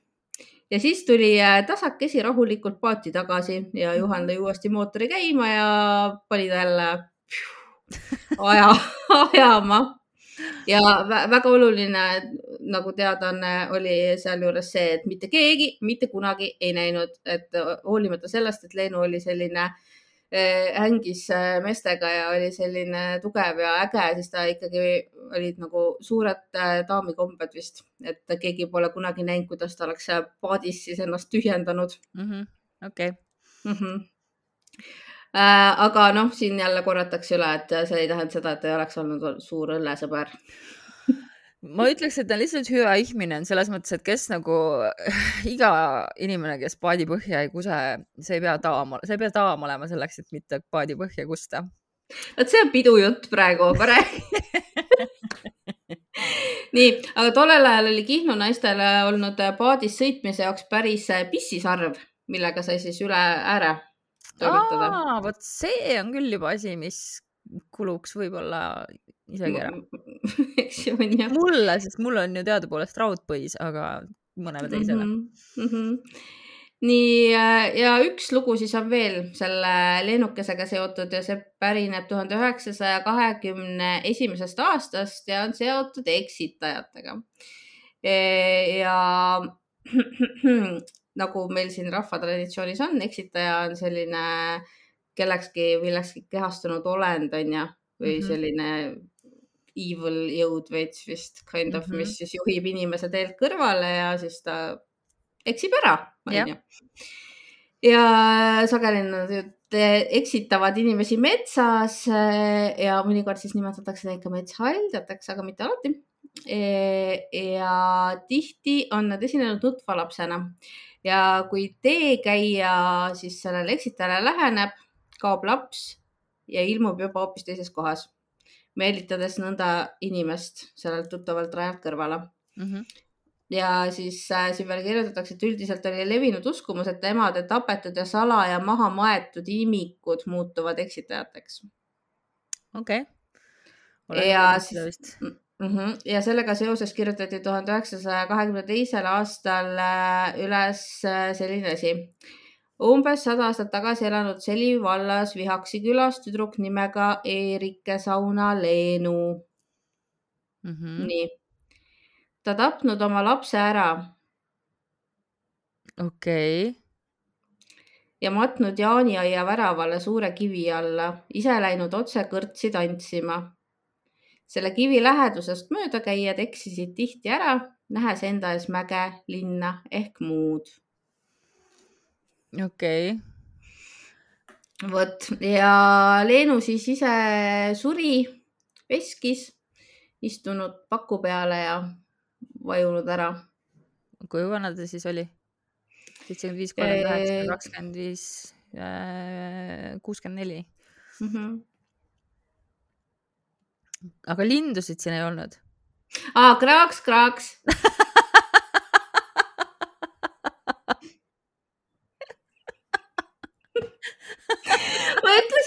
ja siis tuli äh, tasakesi rahulikult paati tagasi ja Juhan lõi uuesti mootori käima ja pani ta jälle aja, ajama. ja väga oluline nagu teadaanne oli sealjuures see, et mitte keegi mitte kunagi ei näinud, et hoolimata sellest, et Leenu oli selline eh, hängis eh, meestega ja oli selline tugev ja äge, siis ta ikkagi olid nagu suured eh, daamikombed vist, et keegi pole kunagi näinud, kuidas ta oleks paadis siis ennast tühjendanud. -hmm.. okei. Äh, aga noh, siin jälle korratakse üle, et see ei tähenda seda, et ei oleks olnud suur õllesõber ma ütleks, et ta on lihtsalt hüva ihmine on selles mõttes, et kes nagu iga inimene, kes paadi põhja ei kuse, see ei pea taam, see ei pea taam olema selleks, et mitte paadi põhja kusta. vot see on pidujutt praegu, ma räägin nii, aga tollel ajal oli Kihnu naistele olnud paadis sõitmise jaoks päris pissisarv, millega sai siis üle ääre toimetada. vot see on küll juba asi, mis kuluks võib-olla isegi ära. eks ju on jah. mulle, sest mul on ju teadupoolest raudpõis, aga mõnele teisele mm. -hmm. Mm -hmm. nii ja üks lugu siis on veel selle lennukesega seotud ja see pärineb tuhande üheksasaja kahekümne esimesest aastast ja on seotud eksitajatega. E, ja nagu meil siin rahvatraditsioonis on, eksitaja on selline kellekski, millekski kehastunud olend, onju, või mhm. selline evil jõud veits vist kind of mm, -hmm. mis siis juhib inimese teelt kõrvale ja siis ta eksib ära, onju. ja sageli nad eksitavad inimesi metsas eh, ja mõnikord siis nimetatakse neid ka metsahaldjateks, aga mitte alati. Eh, ja tihti on nad esinenud nutva lapsena ja kui teekäija siis sellele eksitajale läheneb, kaob laps ja ilmub juba hoopis teises kohas, meelitades nõnda inimest sellelt tuttavalt rajalt kõrvale mm. -hmm ja siis äh, siin veel kirjutatakse, et üldiselt oli levinud uskumus, et emade tapetud ja salaja maha maetud imikud muutuvad eksitajateks. okei okay.. ja siis mm -hmm, ja sellega seoses kirjutati tuhande üheksasaja kahekümne teisel aastal äh, üles äh, selline asi. Umbes sada aastat tagasi elanud Seli vallas Vihaksi külas tüdruk nimega Eerike Sauna Leenu mm. -hmm. nii ta tapnud oma lapse ära. okei okay. ja matnud jaaniaia väravale suure kivi alla, ise läinud otse kõrtsi tantsima. selle kivi lähedusest möödakäijad eksisid tihti ära, nähes enda ees mäge, linna ehk muud. Okei okay vot ja Leenu siis ise suri veskis, istunud paku peale ja vajunud ära. kui vana ta siis oli? seitsekümmend viis, kolmkümmend üheksa, kakskümmend viis, äh, kuuskümmend neli. Mhm. aga lindusid siin ei olnud? aa, kraaks, kraaks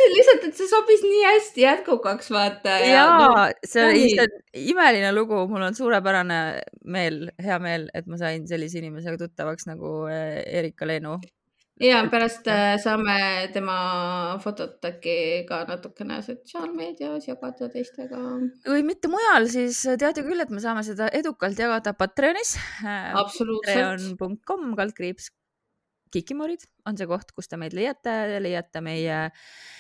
ma ütlesin lihtsalt, et see sobis nii hästi jätkukaks, vaata. ja no, see oli lihtsalt imeline lugu, mul on suurepärane meel, hea meel, et ma sain sellise inimesega tuttavaks nagu eh, Erika Leenu. ja pärast äh, saame tema fotot äkki ka natukene sotsiaalmeedias jagada teistega. kui mitte mujal, siis teate küll, et me saame seda edukalt jagada Patreonis. absoluutselt. Patreon.com kaldkriips Kikimorid on see koht, kus te meid leiate, leiate meie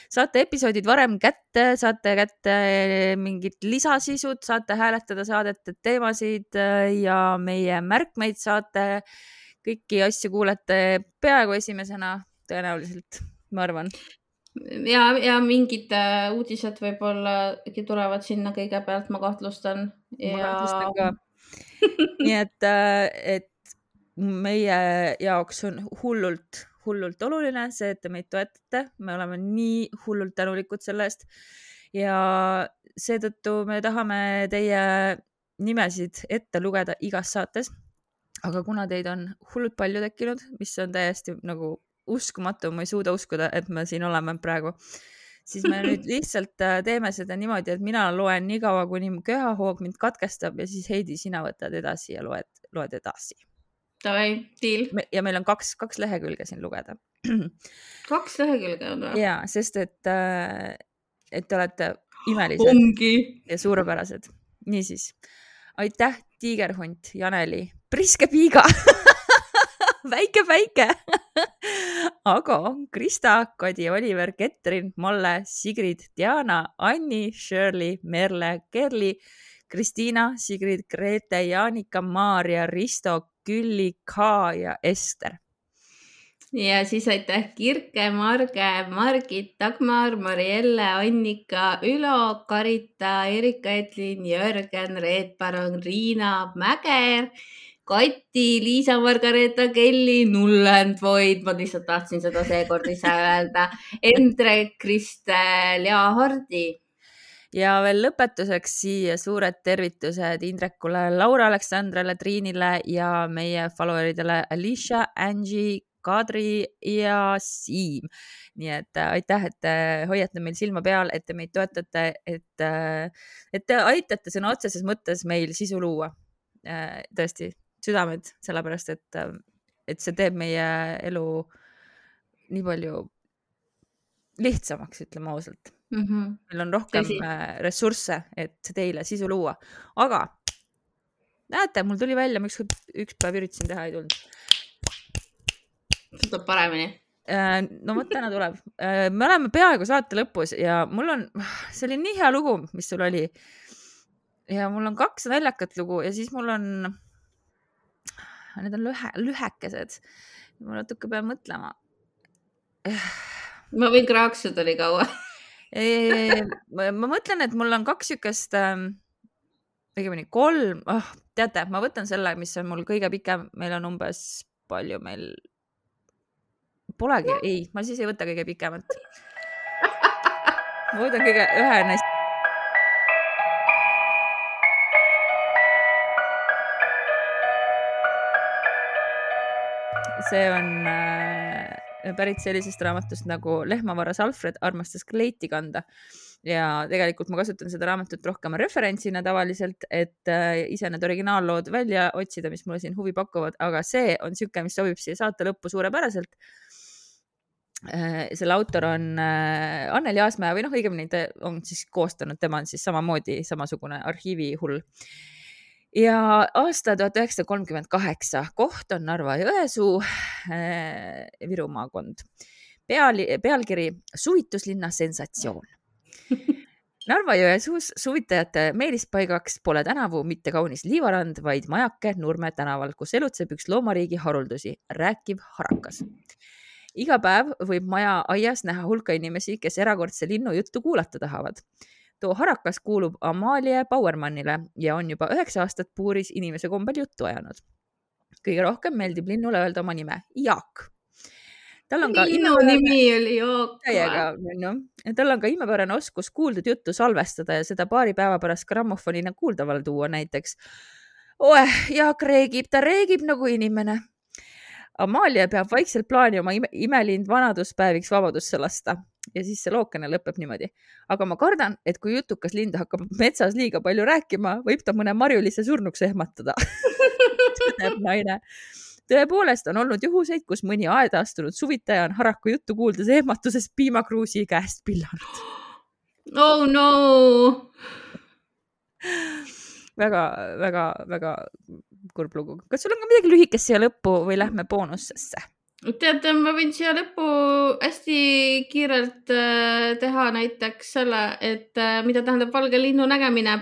saate episoodid varem kätte, saate kätte mingit lisasisud, saate hääletada saadete teemasid ja meie märkmeid saate. kõiki asju kuulete peaaegu esimesena tõenäoliselt, ma arvan ja, ja mingid äh, uudised võib-olla tulevad sinna kõigepealt, ma kahtlustan. Ja... ma kahtlustan ka. nii et, äh, et meie jaoks on hullult, hullult oluline see, et te meid toetate, me oleme nii hullult tänulikud selle eest. ja seetõttu me tahame teie nimesid ette lugeda igas saates. aga kuna teid on hullult palju tekkinud, mis on täiesti nagu uskumatu, ma ei suuda uskuda, et me siin oleme praegu, siis me nüüd lihtsalt äh, teeme seda niimoodi, et mina loen nii kaua, kuni köhahoog mind katkestab ja siis Heidi, sina võtad edasi ja loed, loed edasi Davai, deal. ja meil on kaks, kaks lehekülge siin lugeda. kaks lehekülge on või? ja, sest et, äh, et te olete imelised ja suurepärased. niisiis, aitäh, tiigerhunt, Janeli, priske piiga väike päike Ago, Krista, Kadi, Oliver, Ketrin, Malle, Sigrid, Diana, Anni, Shirley, Merle, Kerli, Kristiina, Sigrid, Grete, Jaanika, Maarja, Risto, Külli, Ka ja Ester. ja siis aitäh Kirke, Marge, Margit, Dagmar, Marielle, Annika, Ülo, Karita, Erika-Etlin, Jörgen, Reet Parong, Riina, Mäger, Kati, Liisa-Margareeta Kelly, Nullend Void, ma lihtsalt tahtsin seda seekord ise öelda, Endre, Kristel ja Hardi ja veel lõpetuseks siia suured tervitused Indrekule, Laura Aleksandrale, Triinile ja meie follower idele Alicia, Angie, Kadri ja Siim. nii et äh, aitäh, et te hoiate meil silma peal, et te meid toetate, et, äh, et te aitate sõna otseses mõttes meil sisu luua. Äh, tõesti, südamed, sellepärast et et see teeb meie elu nii palju lihtsamaks, ütleme ausalt mm. -hmm. meil on rohkem Tõsi. äh, ressursse, et teile sisu luua, aga näete, mul tuli välja, ma ükskord üks päev üritasin teha, ei tulnud. tuleb paremini. Äh, no vot, täna tuleb. me oleme peaaegu saate lõpus ja mul on, see oli nii hea lugu, mis sul oli. ja mul on kaks naljakat lugu ja siis mul on, need on lühe, lühekesed. ma natuke pean mõtlema. ma võin kraaksuda nii kaua ma mõtlen, et mul on kaks siukest ähm, õigemini kolm oh,, teate, ma võtan selle, mis on mul kõige pikem, meil on umbes, palju meil, polegi, ei, ma siis ei võta kõige pikemat. ma võtan kõige, ühe neist. see on äh, pärit sellisest raamatust nagu Lehmavaras Alfred armastas kleiti kanda ja tegelikult ma kasutan seda raamatut rohkem referentsina tavaliselt, et äh, ise need originaallood välja otsida, mis mulle siin huvi pakuvad, aga see on niisugune, mis sobib siia saate lõppu suurepäraselt äh,. selle autor on äh, Anneli Aasmäe või noh, õigemini ta on siis koostanud, tema on siis samamoodi samasugune arhiivihull ja aasta tuhat üheksasada kolmkümmend kaheksa, koht on Narva-Jõesuu äh,, Viru maakond. peal, pealkiri Suvituslinna sensatsioon. Narva-Jõesuus suvitajate meelispaigaks pole tänavu mitte kaunis liivarand, vaid majake Nurme tänaval, kus elutseb üks loomariigi haruldusi, rääkiv harakas. iga päev võib maja aias näha hulka inimesi, kes erakordse linnu juttu kuulata tahavad too harakas kuulub Amalie Bauermannile ja on juba üheksa aastat puuris inimese kombel juttu ajanud. kõige rohkem meeldib linnule öelda oma nime, Jaak. tal on ka minu nimi oli Jaak. täiega, onju. tal on ka imepärane oskus kuuldud juttu salvestada ja seda paari päeva pärast grammofonina kuuldavale tuua näiteks. oeh, Jaak reegib, ta reegib nagu inimene. Amalia peab vaikselt plaani oma ime, imelind vanaduspäeviks vabadusse lasta ja siis see lookene lõpeb niimoodi. aga ma kardan, et kui jutukas lind hakkab metsas liiga palju rääkima, võib ta mõne marjulise surnuks ehmatada tõdeb naine. tõepoolest on olnud juhuseid, kus mõni aeda astunud suvitaja on haraku juttu kuuldes ehmatuses piimakruusi käest pillanud. oh no väga, väga, väga kurb lugu. kas sul on ka midagi lühikest siia lõppu või lähme boonusesse? Tead, ma võin siia lõppu hästi kiirelt äh, teha näiteks selle, et äh, mida tähendab valge linnu nägemine.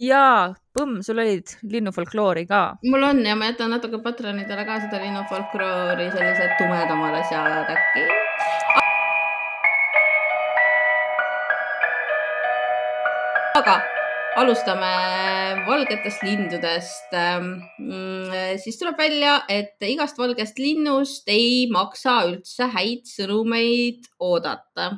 jaa, põmm, sul olid linnufolkloori ka. mul on ja ma jätan natuke patronidele ka seda linnufolkloori, sellised tumedamad asjad äkki. aga alustame valgetest lindudest. siis tuleb välja, et igast valgest linnust ei maksa üldse häid sõnumeid oodata.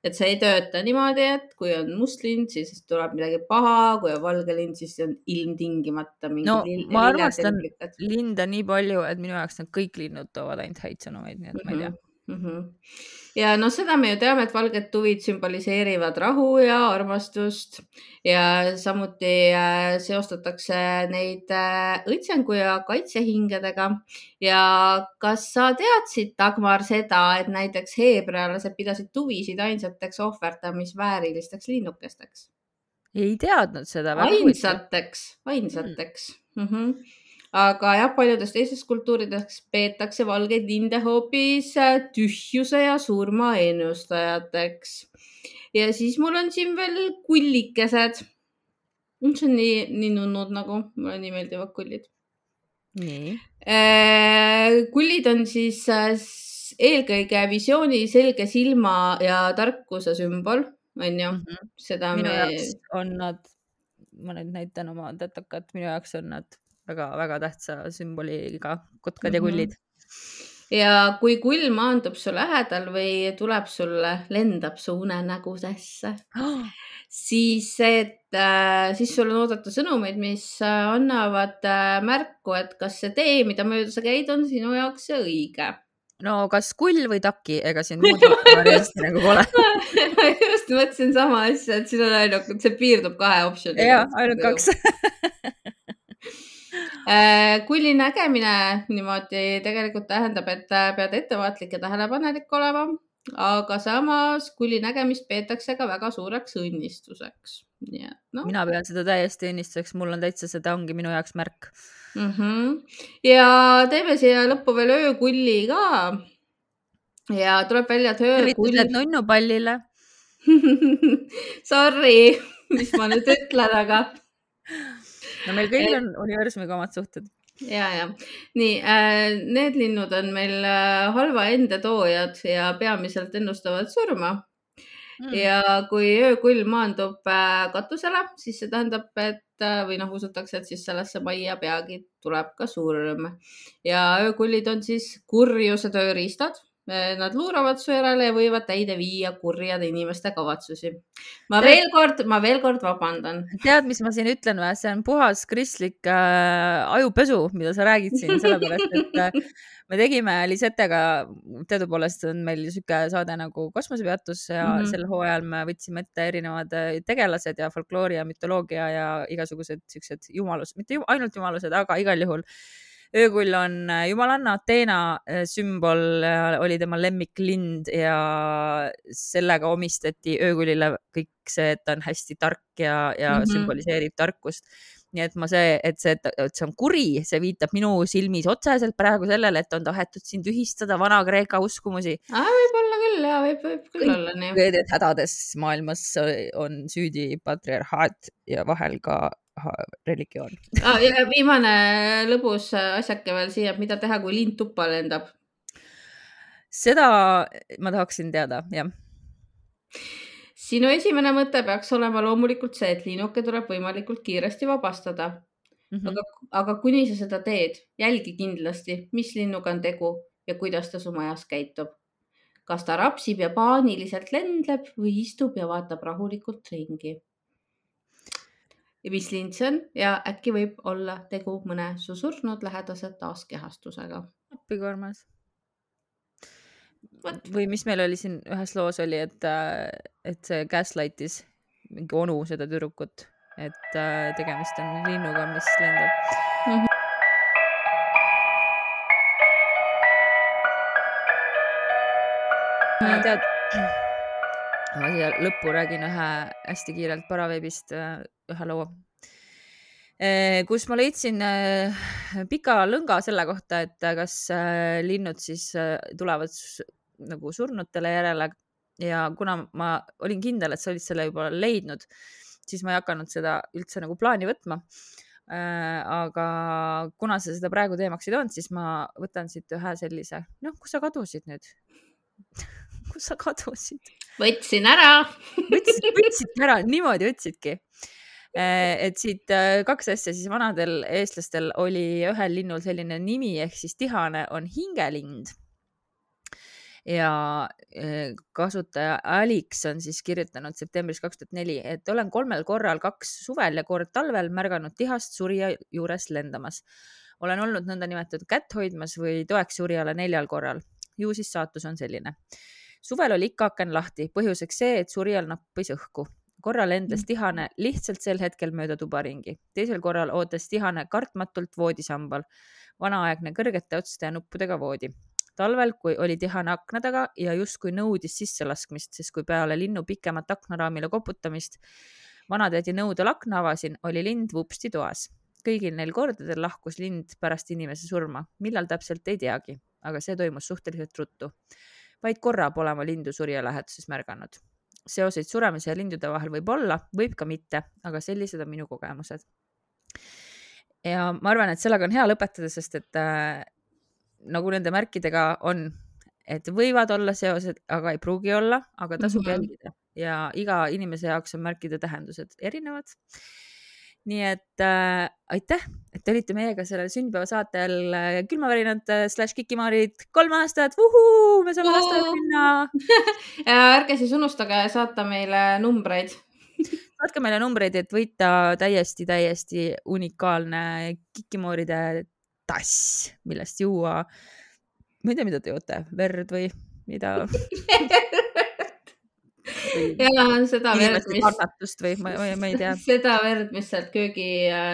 et see ei tööta niimoodi, et kui on must lind, siis tuleb midagi paha, kui on valge lind, siis on ilmtingimata no ma armastan linde nii palju, et minu jaoks need kõik linnud toovad ainult häid sõnumeid, nii et ma ei tea mm. -hmm. ja noh, seda me ju teame, et valged tuvid sümboliseerivad rahu ja armastust ja samuti äh, seostatakse neid äh, õitsengu ja kaitsehingedega. ja kas sa teadsid, Dagmar, seda, et näiteks heebrealased pidasid tuvisid ainsateks ohverdamisväärilisteks linnukesteks? ei teadnud seda. ainsateks, ainsateks mm. -hmm aga jah, paljudes teistes kultuurides peetakse valgeid linde hoopis äh, tühjuse ja surma ennustajateks. ja siis mul on siin veel kullikesed. see on nii, nii nunnud nagu, mulle nii meeldivad kullid. nii. Äh, kullid on siis äh, eelkõige visiooni, selge silma ja tarkuse sümbol, onju. -hmm. seda minu me. jaoks on nad, ma nüüd näitan oma tätokat, minu jaoks on nad väga-väga tähtsa sümboliga kotkad mm -hmm. ja mhm. kullid. ja kui kull maandub su lähedal või tuleb sulle, lendab su unenägudesse oh., siis, et äh, siis sul on oodata sõnumeid, mis äh, annavad äh, märku, et kas see tee, mida mööda sa käid, on sinu jaoks õige no kas kull või taki, ega siin muud varianti nagu pole just mõtlesin sama asja, et siin on ainult, see piirdub kahe optsiooniga. jah, ainult kaks kulli nägemine niimoodi tegelikult tähendab, et äh, pead ettevaatlik ja tähelepanelik olema, aga samas kulli nägemist peetakse ka väga suureks õnnistuseks. nii et noh. mina pean seda täiesti õnnistuseks, mul on täitsa, seda ongi minu jaoks märk mm. -hmm. ja teeme siia lõppu veel öökulli ka. ja tuleb välja, et öökull. tervitused nunnupallile Sorry, mis ma nüüd ütlen, aga no meil kõigil on universumiga omad suhted. ja, ja. Nii äh,, need linnud on meil äh, halva ende toojad ja peamiselt ennustavad surma. Mm.. ja kui öökull maandub äh, katusele, siis see tähendab, et äh, või noh, usutakse, et siis sellesse majja peagi tuleb ka surm. Ja öökullid on siis kurjuse tööriistad Nad luuravad su järele ja võivad täide viia kurjade inimeste kavatsusi. ma tead, veel kord, ma veel kord vabandan. tead, mis ma siin ütlen või? see on puhas kristlik äh, ajupesu, mida sa räägid siin, sellepärast et äh, me tegime Lisetega, teadupoolest on meil sihuke saade nagu Kosmosepeatus ja mm -hmm. sel hooajal me võtsime ette erinevad äh, tegelased ja folkloori ja mütoloogia ja igasugused siuksed jumalus, mitte ju, ainult jumalused, aga igal juhul öökull on äh, jumalanna Ateena äh, sümbol, oli tema lemmiklind ja sellega omistati öökullile kõik see, et ta on hästi tark ja, ja mm -hmm. sümboliseerib tarkust nii et ma see, et see, et see on kuri, see viitab minu silmis otseselt praegu sellele, et on tahetud siin tühistada Vana-Kreeka uskumusi. võib-olla küll ja võib, võib küll kõik, olla nii. kõik need hädades maailmas on süüdi patriarhaat ja vahel ka religioon ah,. ja viimane lõbus asjake veel siia, mida teha, kui lind tuppa lendab? seda ma tahaksin teada, jah. sinu esimene mõte peaks olema loomulikult see, et linnuke tuleb võimalikult kiiresti vabastada mm. -hmm. aga, aga kuni sa seda teed, jälgi kindlasti, mis linnuga on tegu ja kuidas ta su majas käitub. kas ta rapsib ja paaniliselt lendleb või istub ja vaatab rahulikult ringi ja mis on ja äkki võib olla tegu mõne su surnud lähedase taaskehastusega. appi kui armas. või mis meil oli siin ühes loos oli, et, äh, et see gaslight'is mingi onu seda tüdrukut, et äh, tegemist on linnuga, mis lendab mm. -hmm. tead, siia lõppu räägin ühe hästi kiirelt Paraveebist äh, ühe loo, äh, kus ma leidsin äh, pika lõnga selle kohta, et kas linnud siis tulevad nagu surnutele järele. Ja kuna ma olin kindel, et sa olid selle juba leidnud, siis ma ei hakanud seda üldse nagu plaani võtma. Aga kuna sa seda praegu teemaks ei toonud, siis ma võtan siit ühe sellise, noh, kus sa kadusid nüüd kus sa kadusid? võtsin ära võtsid, võtsidki ära, niimoodi võtsidki. Äh, et siit äh, kaks asja, siis vanadel eestlastel oli ühel linnul selline nimi ehk siis tihane on hingelind. ja äh, kasutaja Alix on siis kirjutanud septembris kaks tuhat neli, et olen kolmel korral, kaks suvel ja kord talvel märganud tihast surija juures lendamas. olen olnud nõndanimetatud kätt hoidmas või toeks surijale neljal korral. ju siis saatus on selline suvel oli ikka aken lahti, põhjuseks see, et surijal nappis õhku. korral lendles tihane lihtsalt sel hetkel mööda tuba ringi, teisel korral ootas tihane kartmatult voodisambal, vanaaegne kõrgete otste ja nuppudega voodi. talvel, kui oli tihane akna taga ja justkui nõudis sisselaskmist, sest kui peale linnu pikemat aknaraamile koputamist vanatädi nõudel akna avasin, oli lind vupsti toas. Kõigil neil kordadel lahkus lind pärast inimese surma, millal täpselt ei teagi, aga see toimus suhteliselt ruttu vaid korra pole ma lindu surja läheduses märganud. seoseid suremise ja lindude vahel võib olla, võib ka mitte, aga sellised on minu kogemused. ja ma arvan, et sellega on hea lõpetada, sest et äh, nagu nende märkidega on, et võivad olla seosed, aga ei pruugi olla, aga tasub mm -hmm. jälgida ja iga inimese jaoks on märkide tähendused erinevad nii et äh, aitäh, et te olite meiega sellel sünnipäevasaatel äh, külmavärinad äh, slaš kikimaarid kolm aastat, me saame lasteaeda minna. Ärge siis unustage saata meile numbreid. Saatke meile numbreid, et võita täiesti, täiesti unikaalne kikimooride tass, millest juua. ma ei tea, mida te joote, verd või mida ja seda verd, mis, kannatust või ma, ma, ma ei tea. seda verd, mis sealt köögi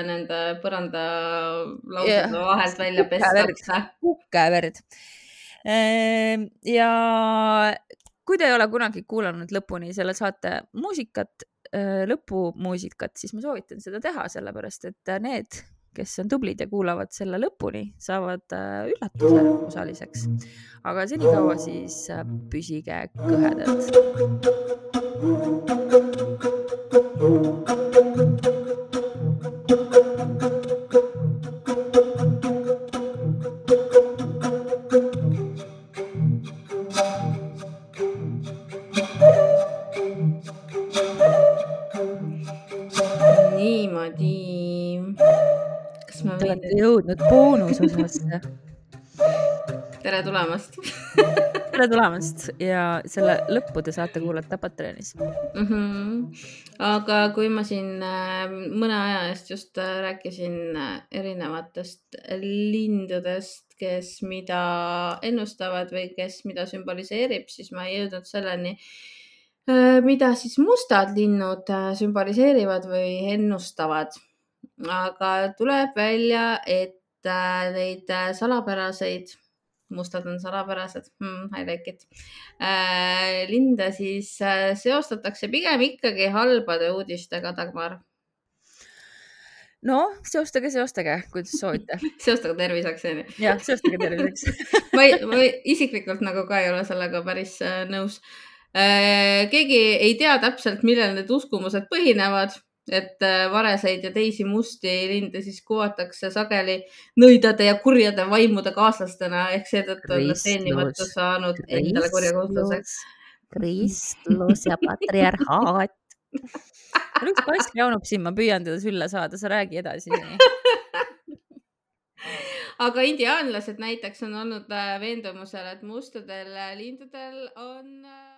nende põranda laudade Jah. vahelt välja pestakse. kukeverd. ja kui te ei ole kunagi kuulanud lõpuni selle saate muusikat, lõpumuusikat, siis ma soovitan seda teha, sellepärast et need, kes on tublid ja kuulavad selle lõpuni, saavad äh, üllatuse osaliseks. aga senikaua siis äh, püsige kõhedad. niimoodi. Jõudnud boonusosasse. tere tulemast tere tulemast ja selle lõppu te saate kuulata Patreonis. mm. -hmm. aga kui ma siin äh, mõne aja eest just äh, rääkisin äh, erinevatest lindudest, kes mida ennustavad või kes mida sümboliseerib, siis ma ei jõudnud selleni, mida siis mustad linnud sümboliseerivad või ennustavad. Aga tuleb välja, et äh, neid äh, salapäraseid mustad on salapärased hmm,, I like it äh,. linde siis äh, seostatakse pigem ikkagi halbade uudistega, Dagmar. no seostage, seostage, kuidas soovite. seostage terviseks, onju. jah, seostage terviseks. ma ei, ma isiklikult nagu ka ei ole sellega päris äh, nõus äh,. keegi ei tea täpselt, millel need uskumused põhinevad, et äh, vareseid ja teisi musti linde siis kuvatakse sageli nõidade ja kurjade vaimude kaaslastena ehk seetõttu on nad teenimata Kristlus. saanud endale kurjakohustuseks. kristlus ja patriarhaat. mul üks kass jaunub siin, ma püüan teda sülle saada, sa räägi edasi. aga indiaanlased näiteks on olnud äh, veendumusel, et mustadel lindudel on äh,